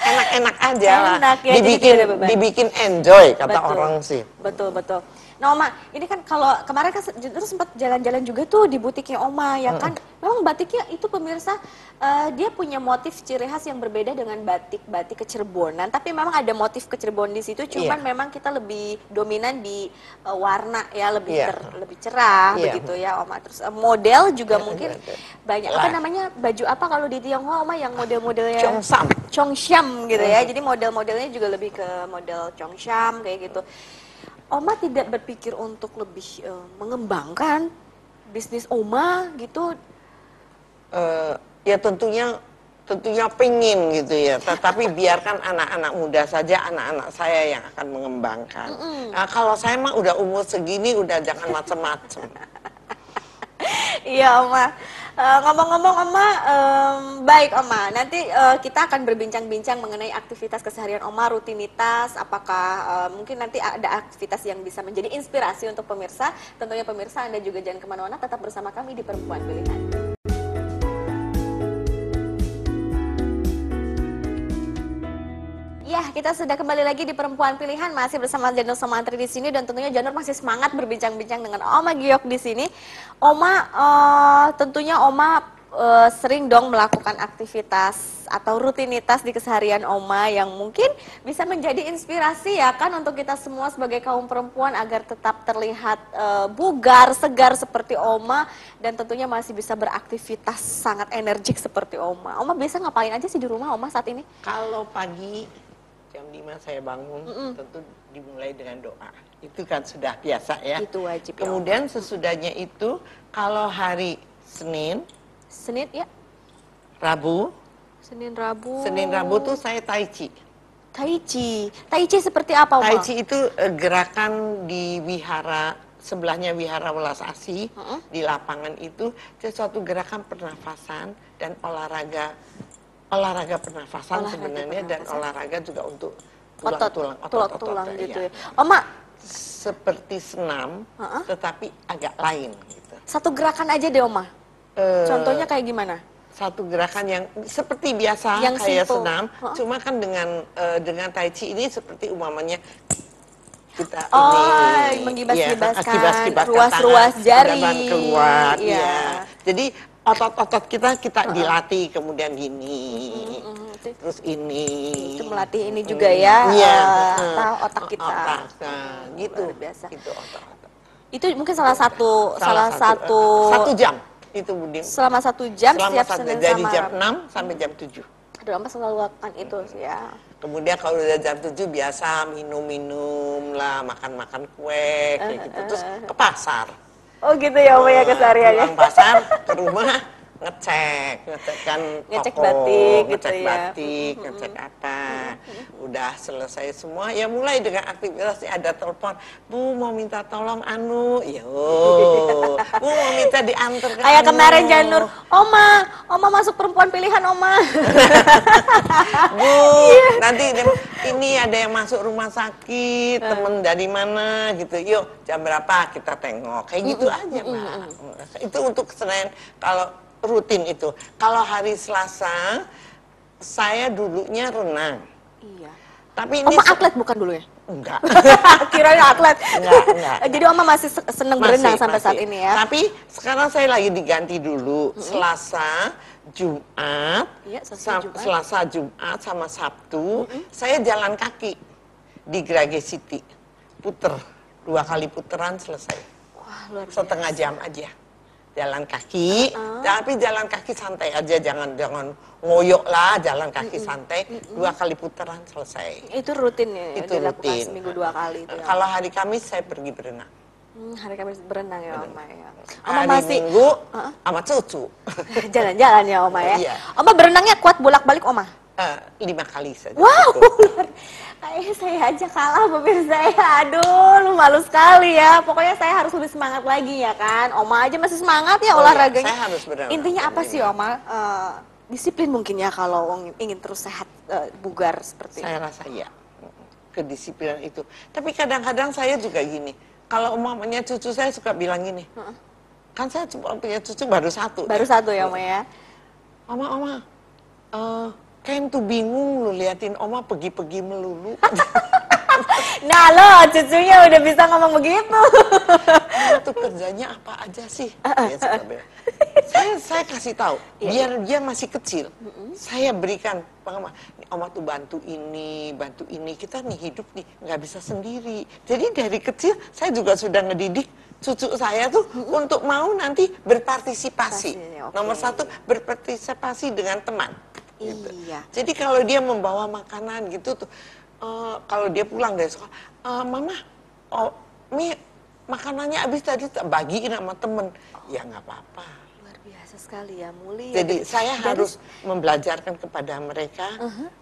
Enak-enak aja lah. Enak ya, jadi dibikin dibikin enjoy kata Betul. orang sih. Betul betul. Nah Oma, ini kan kalau kemarin kan justru sempat jalan-jalan juga tuh di butiknya Oma ya kan. Memang batiknya itu pemirsa eh, dia punya motif ciri khas yang berbeda dengan batik-batik kecerbonan. Tapi memang ada motif kecerbon di situ. Cuman Iya. memang kita lebih dominan di eh, warna ya lebih Iya. ter- lebih cerah Iya. begitu ya Oma. Terus eh, model juga Iya, mungkin ada, ada. banyak. Apa namanya baju apa kalau di Tionghoa Oma yang model-modelnya Cheongsam. Chongsham gitu ya. Jadi model-modelnya juga lebih ke model Chongsham kayak gitu. Oma tidak berpikir untuk lebih uh, mengembangkan bisnis Oma gitu? Uh, ya tentunya tentunya pengen gitu ya. Tetapi biarkan anak-anak muda saja, anak-anak saya yang akan mengembangkan. Mm. Nah, kalau saya mah udah umur segini, udah jangan macem-macem. (laughs) Iya Oma. Eh, ngomong-ngomong uh, Oma, um, baik Oma. Nanti uh, kita akan berbincang-bincang mengenai aktivitas keseharian Oma, rutinitas. Apakah uh, mungkin nanti ada aktivitas yang bisa menjadi inspirasi untuk pemirsa? Tentunya pemirsa Anda juga jangan ke mana-mana, tetap bersama kami di Perempuan Pilihan. Kita sudah kembali lagi di Perempuan Pilihan masih bersama Janur Somantri di sini dan tentunya Janur masih semangat berbincang-bincang dengan Oma Giok di sini. Oma, uh, tentunya Oma uh, sering dong melakukan aktivitas atau rutinitas di keseharian Oma yang mungkin bisa menjadi inspirasi ya kan untuk kita semua sebagai kaum perempuan agar tetap terlihat uh, bugar, segar seperti Oma dan tentunya masih bisa beraktivitas sangat energik seperti Oma. Oma biasa ngapain aja sih di rumah Oma saat ini? Kalau pagi jam 5 saya bangun mm -mm. tentu dimulai dengan doa. Itu kan sudah biasa ya. Itu wajib. Ya, Kemudian ya. sesudahnya itu kalau hari Senin, Senin ya. Rabu. Senin Rabu. Senin Rabu tuh saya tai chi. Tai chi. Tai chi seperti apa, Tai chi itu uh, gerakan di wihara sebelahnya wihara Welas Asih uh -uh. di lapangan itu sesuatu gerakan pernafasan dan olahraga olahraga pernafasan olahraga sebenarnya pernafasan. dan olahraga juga untuk tulang otot, tulang otot, tulang, otot, tulang ya. gitu ya. Oma seperti senam uh -uh. tetapi agak lain gitu. Satu gerakan aja deh Oma. Uh, Contohnya kayak gimana? Satu gerakan yang seperti biasa yang kayak simple. senam, uh -uh. cuma kan dengan uh, dengan tai chi ini seperti umamanya kita oh, ini menggibas-gibaskan ya, ruas-ruas jari keluar ya. ya. Jadi otot-otot kita kita uh dilatih kemudian gini uh terus ini. Itu melatih ini juga ya iya, uh, otak kita. otak, nah, gitu. Luar biasa. Itu otak-otak itu mungkin salah satu salah, salah satu, satu satu jam itu Budi. Selama satu jam selama siap satu, Senin dari jam 6 sampai jam 7 Aduh, Mas selalu lakukan itu sih ya. Kemudian kalau udah jam 7 biasa minum-minum lah, makan-makan kue, kayak gitu. Terus ke pasar Oh gitu ya Om ya kesehariannya. Pulang pasar ke rumah ngecek, ngecek kan ngecek toko, batik gitu ngecek gitu batik, ya. ngecek apa. Udah selesai semua, ya mulai dengan aktivitas ada telepon, Bu mau minta tolong anu, yo, (laughs) Bu mau minta diantar ke Kayak anu. kemarin Janur, Oma, Oma masuk perempuan pilihan Oma. (laughs) Bu, yeah. nanti ini ada yang masuk rumah sakit, temen dari mana gitu, yuk jam berapa kita tengok, kayak gitu aja Mbak. Itu untuk Senin, kalau rutin itu. Kalau hari Selasa, saya dulunya renang. Iya. Tapi ini Oma atlet bukan dulu ya? Enggak. (laughs) Kirain atlet. Enggak, enggak. (laughs) Jadi Oma masih seneng masih, berenang sampai masih. saat ini ya? Tapi sekarang saya lagi diganti dulu. -hmm. Selasa, Jumat, iya, Selasa, Jumat. Selasa, Jumat sama Sabtu, -hmm. saya jalan kaki di Grage City. Puter, dua kali puteran selesai. Wah, luar biasa. Setengah jam aja jalan kaki, uh. tapi jalan kaki santai aja, jangan jangan ngoyok lah, jalan kaki mm -mm. santai, mm -mm. dua kali putaran selesai. Itu rutin ya? Itu rutin. Seminggu dua kali itu ya? Kalau hari Kamis saya pergi berenang. Hmm, hari Kamis berenang ya Oma ya. Oma hari masih Minggu uh sama cucu. (laughs) Jalan-jalan ya Oma ya. Iya. Oma berenangnya kuat bolak-balik Oma? Uh, lima kali saja. Wow, Ayah saya aja kalah pemirsa ya. Aduh, lu malu sekali ya. Pokoknya saya harus lebih semangat lagi ya kan. Oma aja masih semangat ya oh, iya, olahraganya. Ya, saya harus benar. Intinya apa sih Oma? Uh, disiplin mungkin ya kalau ingin terus sehat uh, bugar seperti Saya rasa iya. Kedisiplinan itu. Tapi kadang-kadang saya juga gini. Kalau umpamanya cucu saya suka bilang gini. -uh. Kan saya cuma punya cucu baru satu. Baru ya. satu ya Oma ya. Oma, Oma. Uh, Kan tuh bingung lu liatin oma pergi-pergi melulu. (laughs) nah lo cucunya udah bisa ngomong begitu. Itu kerjanya apa aja sih? (laughs) Ya, saya saya kasih tahu iya, biar iya. dia masih kecil. Saya berikan pengalaman. Oma tuh bantu ini, bantu ini. Kita nih hidup nih nggak bisa sendiri. Jadi dari kecil saya juga sudah ngedidik cucu saya tuh untuk mau nanti berpartisipasi. okay. Nomor satu berpartisipasi dengan teman. Gitu. Iya. Jadi kalau dia membawa makanan gitu tuh, uh, kalau dia pulang dari sekolah, uh, mama oh mi makanannya habis tadi bagiin sama temen ya nggak apa-apa Luar biasa sekali ya, mulia. jadi saya Jadi- harus membelajarkan kepada mereka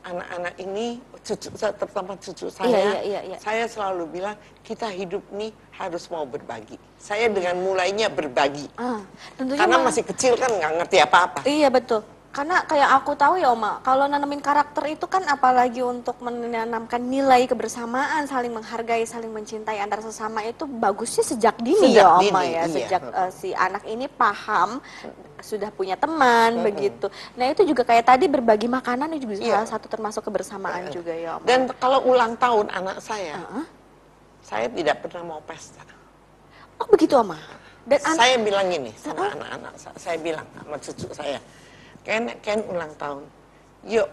anak-anak ini cucu terutama cucu saya Iya, iya, iya, iya. saya selalu bilang kita hidup nih harus mau berbagi saya dengan mulainya berbagi Ah, tentunya karena Ma- masih kecil kan nggak ngerti apa-apa Iya betul. Karena kayak aku tahu ya Oma, kalau nanamin karakter itu kan apalagi untuk menanamkan nilai kebersamaan, saling menghargai, saling mencintai antar sesama itu bagusnya sejak dini Sejak ya Oma dini, ya. iya. Sejak eh, si anak ini paham sudah punya teman begitu. Nah itu juga kayak tadi berbagi makanan itu juga Iya. salah satu termasuk kebersamaan juga ya Oma. dan kalau ulang tahun anak saya Heeh. saya tidak pernah mau pesta oh begitu Oma. Dan an- saya bilang gini sama anak-anak saya, saya bilang sama cucu saya, Ken, Ken ulang tahun, yuk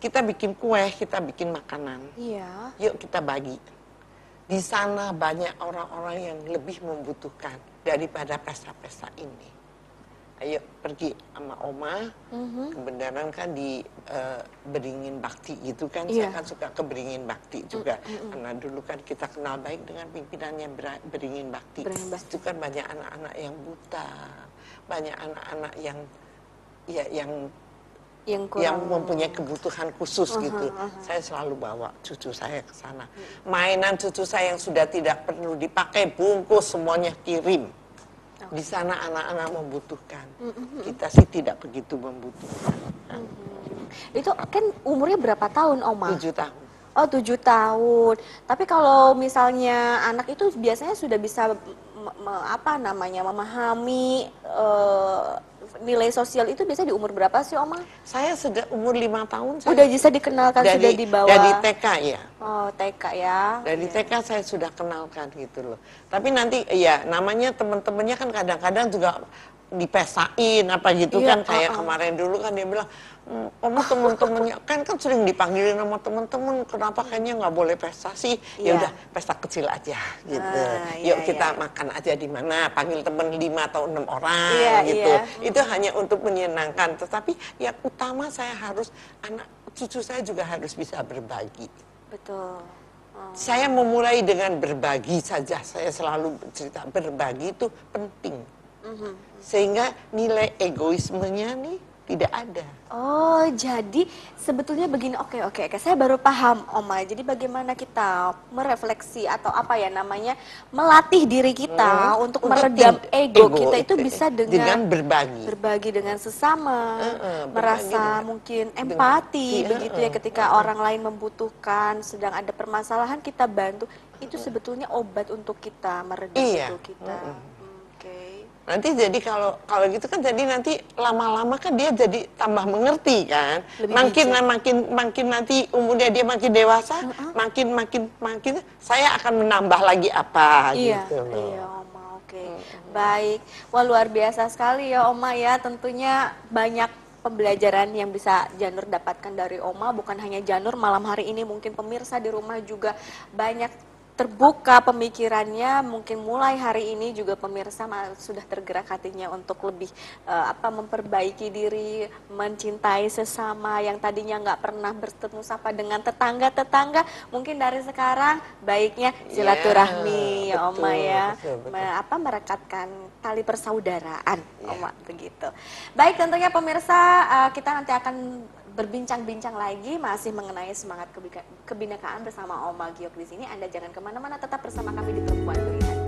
kita bikin kue, kita bikin makanan, Iya. yuk kita bagi. Di sana banyak orang-orang yang lebih membutuhkan daripada pesta-pesta ini. Ayo pergi sama oma, Mhm. kebenaran kan di eh, Beringin Bakti gitu kan, Iya. saya kan suka ke Beringin Bakti juga. Karena dulu kan kita kenal baik dengan pimpinannya Ber- Beringin Bakti. Beringin Bakti. Itu kan banyak anak-anak yang buta, banyak anak-anak yang ya yang Yang kurang yang mempunyai kebutuhan khusus gitu. Saya selalu bawa cucu saya ke sana. Mainan cucu saya yang sudah tidak perlu dipakai bungkus semuanya kirim. Di sana anak-anak membutuhkan. Kita sih tidak begitu membutuhkan. itu kan umurnya berapa tahun Oma? Tujuh tahun. Oh tujuh tahun. Tapi kalau misalnya anak itu biasanya sudah bisa me- apa namanya memahami eh, nilai sosial itu biasanya di umur berapa sih Oma? Saya sudah umur lima tahun. Saya Udah bisa dikenalkan dari, sudah dibawa. Dari TK ya. Oh TK ya. Dari TK saya sudah kenalkan gitu loh. Tapi nanti ya namanya teman-temannya kan kadang-kadang juga dipesain apa gitu Iya, kan kayak kemarin dulu kan dia bilang "Hmm, kamu teman-temannya kan kan sering dipanggilin sama teman-teman kenapa kayaknya nggak boleh pesta sih Iya. ya udah pesta kecil aja gitu Ah, yuk iya, kita iya. makan aja di mana panggil teman lima atau enam orang Iya, gitu iya. itu hanya untuk menyenangkan tetapi yang utama saya harus anak cucu saya juga harus bisa berbagi Betul. Oh. saya memulai dengan berbagi saja. Saya selalu cerita berbagi itu penting. Sehingga nilai egoismenya nih tidak ada. Oh, jadi sebetulnya begini. Oke, oke, oke. Saya baru paham, Oma. Jadi bagaimana kita merefleksi atau apa ya namanya melatih diri kita Hmm, untuk, untuk meredam ego, ego kita itu itu, bisa dengan dengan, berbagi. berbagi dengan sesama, Heeh, berbagi merasa dengan- mungkin dengan- empati iya, begitu ya ketika orang lain membutuhkan, sedang ada permasalahan kita bantu. Itu sebetulnya obat untuk kita meredam Iya, ego kita. Hmm, Oke. Nanti jadi kalau kalau gitu kan jadi nanti lama-lama kan dia jadi tambah mengerti kan. Lebih makin bijak. makin makin nanti umurnya dia makin dewasa, makin makin makin saya akan menambah lagi apa Iya, gitu loh. iya Oma, oke. Baik. Wah luar biasa sekali ya Oma ya. Tentunya banyak pembelajaran yang bisa Janur dapatkan dari Oma. Bukan hanya Janur, malam hari ini mungkin pemirsa di rumah juga banyak terbuka pemikirannya. Mungkin mulai hari ini juga pemirsa sudah tergerak hatinya untuk lebih eh, apa memperbaiki diri, mencintai sesama yang tadinya nggak pernah bertemu sapa dengan tetangga-tetangga. Mungkin dari sekarang baiknya silaturahmi ya betul, Oma ya. betul, betul. Apa merekatkan tali persaudaraan Iya. Oma begitu. Baik tentunya pemirsa eh, kita nanti akan berbincang-bincang lagi masih mengenai semangat kebinekaan bersama Oma Giok di sini. Anda jangan ke mana-mana tetap bersama kami di Perempuan Pilihan.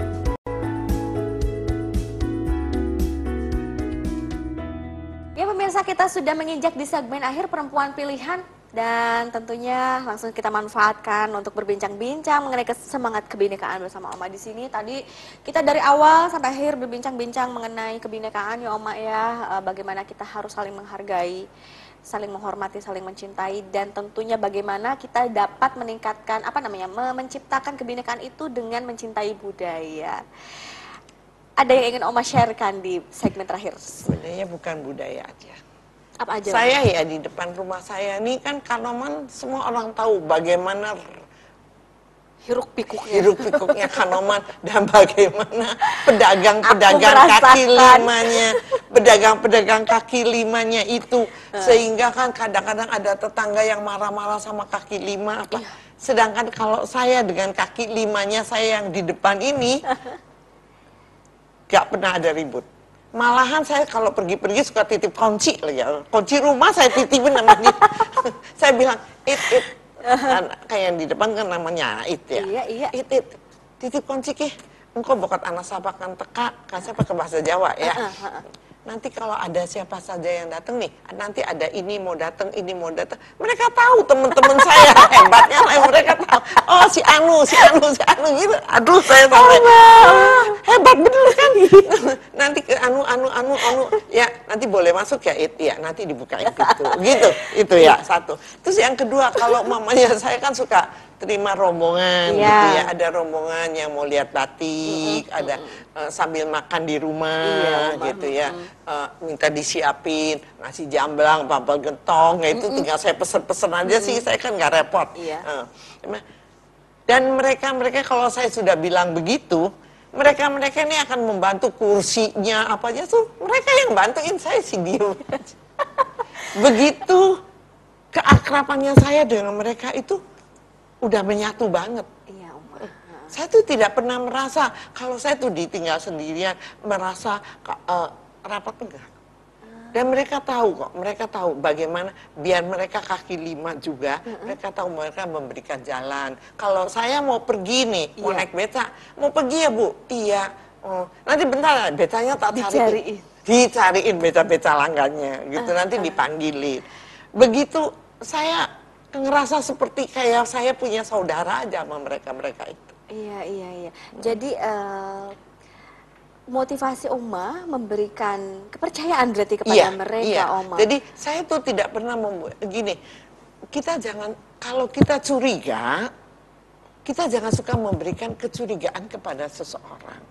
Ya pemirsa kita sudah menginjak di segmen akhir perempuan pilihan dan tentunya langsung kita manfaatkan untuk berbincang-bincang mengenai semangat kebinekaan bersama Oma di sini. Tadi kita dari awal sampai akhir berbincang-bincang mengenai kebinekaan ya Oma ya, eh, bagaimana kita harus saling menghargai, saling menghormati, saling mencintai dan tentunya bagaimana kita dapat meningkatkan apa namanya me- menciptakan kebinekaan itu dengan mencintai budaya. Ada yang ingin Oma sharekan di segmen terakhir? Sebenarnya bukan budaya aja. Apa aja? Saya ya di depan rumah saya ini kan Kanoman semua orang tahu bagaimana hiruk pikuknya. Hiruk pikuknya Kanoman dan (laughs) bagaimana pedagang-pedagang kaki limanya, pedagang-pedagang kaki limanya itu sehingga kan kadang-kadang ada tetangga yang marah-marah sama kaki lima apa. Iya. Sedangkan kalau saya dengan kaki limanya saya yang di depan ini (laughs) gak pernah ada ribut. Malahan saya kalau pergi-pergi suka titip kunci lagi ya. Kunci rumah saya titipin sama dia. (laughs) saya bilang, it, it, kan, kayak yang di depan kan namanya it ya. Iya, iya. It, it. Titip kunci ki. Engkau bokat anak sabakan teka, kan saya pakai bahasa Jawa ya. Nanti kalau ada siapa saja yang datang nih, nanti ada ini mau datang, ini mau datang. Mereka tahu teman-teman (laughs) saya hebatnya lah mereka tahu. Oh si Anu, si Anu, si Anu gitu. Aduh saya sampai ah, hebat bener kan. (laughs) nanti ke Anu, Anu, Anu, Anu. Ya nanti boleh masuk ya, it, ya nanti dibukain pintu. Gitu, itu ya satu. Terus yang kedua kalau mamanya saya kan suka terima rombongan yeah. gitu ya ada rombongan yang mau lihat batik mm -hmm. ada uh, sambil makan di rumah yeah, gitu ya uh, minta disiapin nasi jamblang papal gentong ya itu mm -hmm. tinggal saya pesen-pesen aja mm -hmm. sih saya kan nggak repot yeah. uh, dan mereka mereka kalau saya sudah bilang begitu mereka mereka ini akan membantu kursinya apa aja tuh mereka yang bantuin saya sih diem (laughs) begitu keakrapannya saya dengan mereka itu udah menyatu banget. Iya, Uma. Saya tuh tidak pernah merasa kalau saya tuh ditinggal sendirian merasa uh, rapat enggak. Dan mereka tahu kok, mereka tahu bagaimana biar mereka kaki lima juga, uh -uh. mereka tahu mereka memberikan jalan. Kalau saya mau pergi nih, mau iya. naik beca, mau pergi ya bu, iya. Oh, nanti bentar, becanya tak cariin. Dicariin. Dicariin beca-beca langgannya, gitu. Uh, nanti dipanggilin. Begitu saya ngerasa seperti kayak saya punya saudara aja sama mereka-mereka itu. Iya, iya, iya. Jadi uh, motivasi Oma memberikan kepercayaan berarti kepada iya, mereka, iya. Oma. Jadi saya tuh tidak pernah membuat gini. Kita jangan kalau kita curiga, kita jangan suka memberikan kecurigaan kepada seseorang.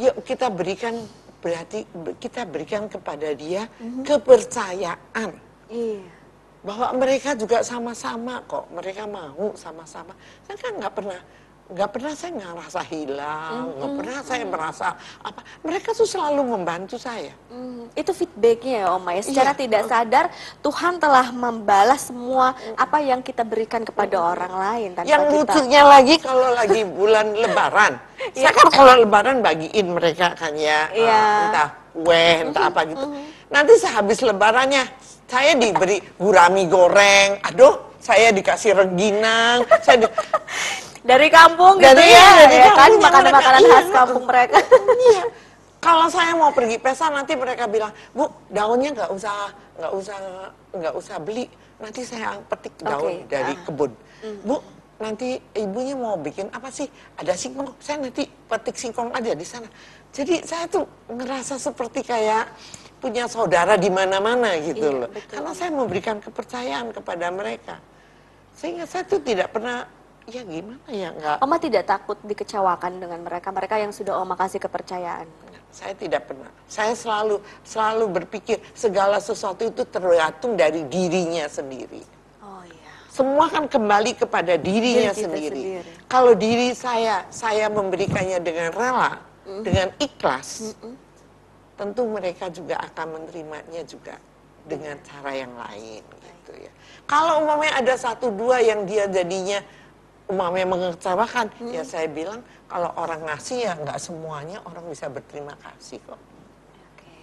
Yuk kita berikan berarti kita berikan kepada dia mm -hmm. kepercayaan. Iya bahwa mereka juga sama-sama kok mereka mau sama-sama saya kan nggak pernah nggak pernah saya ngerasa hilang nggak mm -hmm. pernah saya merasa apa mereka tuh selalu membantu saya mm, itu feedbacknya ya Oma ya secara iya. tidak sadar Tuhan telah membalas semua apa yang kita berikan kepada mm. orang lain tanpa yang kita... lucunya lagi kalau lagi bulan (laughs) Lebaran saya kan kalau Lebaran bagiin mereka kan ya yeah. uh, entah kue entah apa gitu mm -hmm. nanti sehabis Lebarannya saya diberi gurami goreng, aduh, saya dikasih rengginang, saya di... (laughs) dari kampung gitu dari, ya, dari ya kan makanan-makanan khas iya. kampung mereka. Iya. Kalau saya mau pergi pesta nanti mereka bilang, Bu, daunnya nggak usah nggak usah nggak usah beli, nanti saya petik daun okay. dari uh. kebun. Mm. Bu, nanti ibunya mau bikin apa sih? Ada singkong, saya nanti petik singkong aja di sana. Jadi saya tuh ngerasa seperti kayak punya saudara di mana-mana gitu iya, loh. Betul. Karena saya memberikan kepercayaan kepada mereka. Sehingga saya tuh tidak pernah ya gimana ya enggak. Oma tidak takut dikecewakan dengan mereka, mereka yang sudah Oma kasih kepercayaan. Saya tidak pernah. Saya selalu selalu berpikir segala sesuatu itu tergantung dari dirinya sendiri. Oh iya. Semua kan kembali kepada dirinya Diri sendiri. sendiri. Kalau diri saya, saya memberikannya dengan rela, mm -hmm. dengan ikhlas. Mm -hmm tentu mereka juga akan menerimanya juga dengan cara yang lain gitu ya. Kalau umpamanya ada satu dua yang dia jadinya umpamanya mengecewakan, hmm. ya saya bilang kalau orang ngasih ya nggak semuanya orang bisa berterima kasih kok.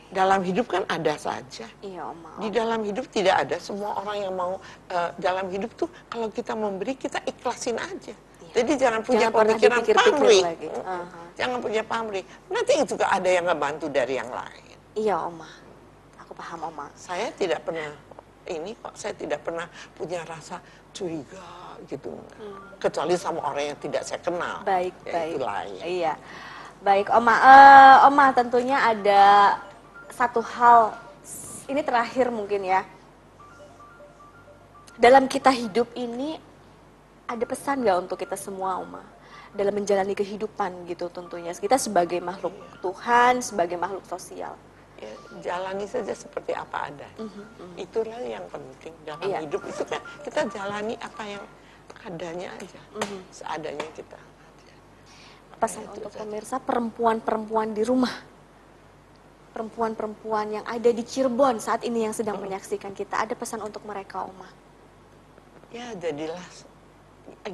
Dalam hidup kan ada saja. Iya, Oma. Di dalam hidup tidak ada semua orang yang mau uh, dalam hidup tuh kalau kita memberi kita ikhlasin aja. Iya. Jadi jangan punya jangan pemikiran pamrih. Uh -huh. Jangan punya pamrih. Nanti juga ada yang ngebantu dari yang lain. Iya, Oma. Aku paham, Oma. Saya tidak pernah ini kok saya tidak pernah punya rasa curiga gitu. Hmm. Kecuali sama orang yang tidak saya kenal. Baik, ya, baik. Itu lain. Iya. Baik, Oma. Uh, Oma tentunya ada satu hal ini terakhir mungkin ya. Dalam kita hidup ini ada pesan nggak untuk kita semua, Oma? Dalam menjalani kehidupan gitu tentunya kita sebagai makhluk Tuhan sebagai makhluk sosial ya, jalani saja seperti apa ada mm -hmm. itulah yang penting dalam yeah. hidup itu kan kita jalani apa yang adanya aja, mm-hmm. seadanya kita. Pesan untuk saja. pemirsa perempuan-perempuan di rumah, perempuan-perempuan yang ada di Cirebon saat ini yang sedang menyaksikan kita, ada pesan untuk mereka, Oma? Ya jadilah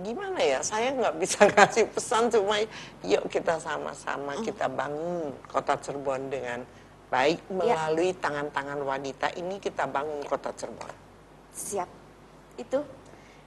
gimana ya saya nggak bisa (laughs) kasih pesan cuma yuk kita sama-sama mm. kita bangun kota Cirebon dengan baik ya. melalui tangan-tangan ya. wanita ini kita bangun kota Cirebon. Siap. Itu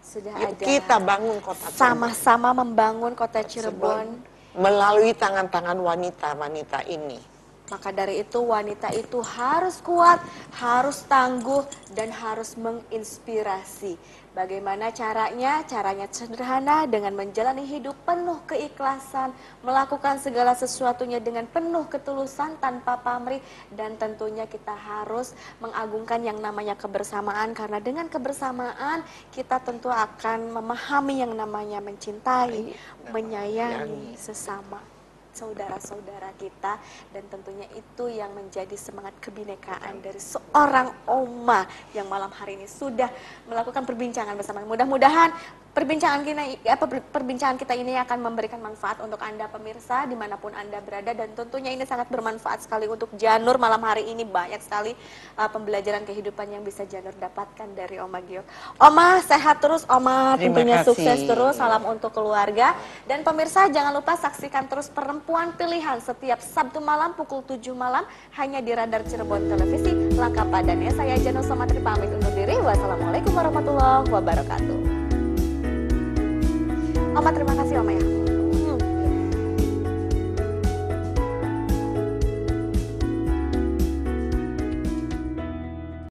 sudah Yuk ada. Kita bangun kota. Sama-sama membangun kota Cirebon. Cirebon melalui tangan-tangan wanita-wanita ini. Maka dari itu wanita itu harus kuat, harus tangguh, dan harus menginspirasi. Bagaimana caranya? Caranya sederhana dengan menjalani hidup penuh keikhlasan, melakukan segala sesuatunya dengan penuh ketulusan tanpa pamrih dan tentunya kita harus mengagungkan yang namanya kebersamaan karena dengan kebersamaan kita tentu akan memahami yang namanya mencintai, menyayangi sesama saudara-saudara kita dan tentunya itu yang menjadi semangat kebinekaan dari seorang oma yang malam hari ini sudah melakukan perbincangan bersama. Mudah-mudahan perbincangan kita, ya, perbincangan kita ini akan memberikan manfaat untuk Anda pemirsa di mana pun Anda berada dan tentunya ini sangat bermanfaat sekali untuk Janur malam hari ini banyak sekali uh, pembelajaran kehidupan yang bisa Janur dapatkan dari Oma Gio. Oma sehat terus, Oma tentunya sukses terus, salam untuk keluarga dan pemirsa jangan lupa saksikan terus perempuan pilihan setiap Sabtu malam pukul 7 malam hanya di Radar Cirebon Televisi. Langkah padannya saya Janur Somatri pamit undur diri. Wassalamualaikum warahmatullahi wabarakatuh. Oma terima kasih Oma ya.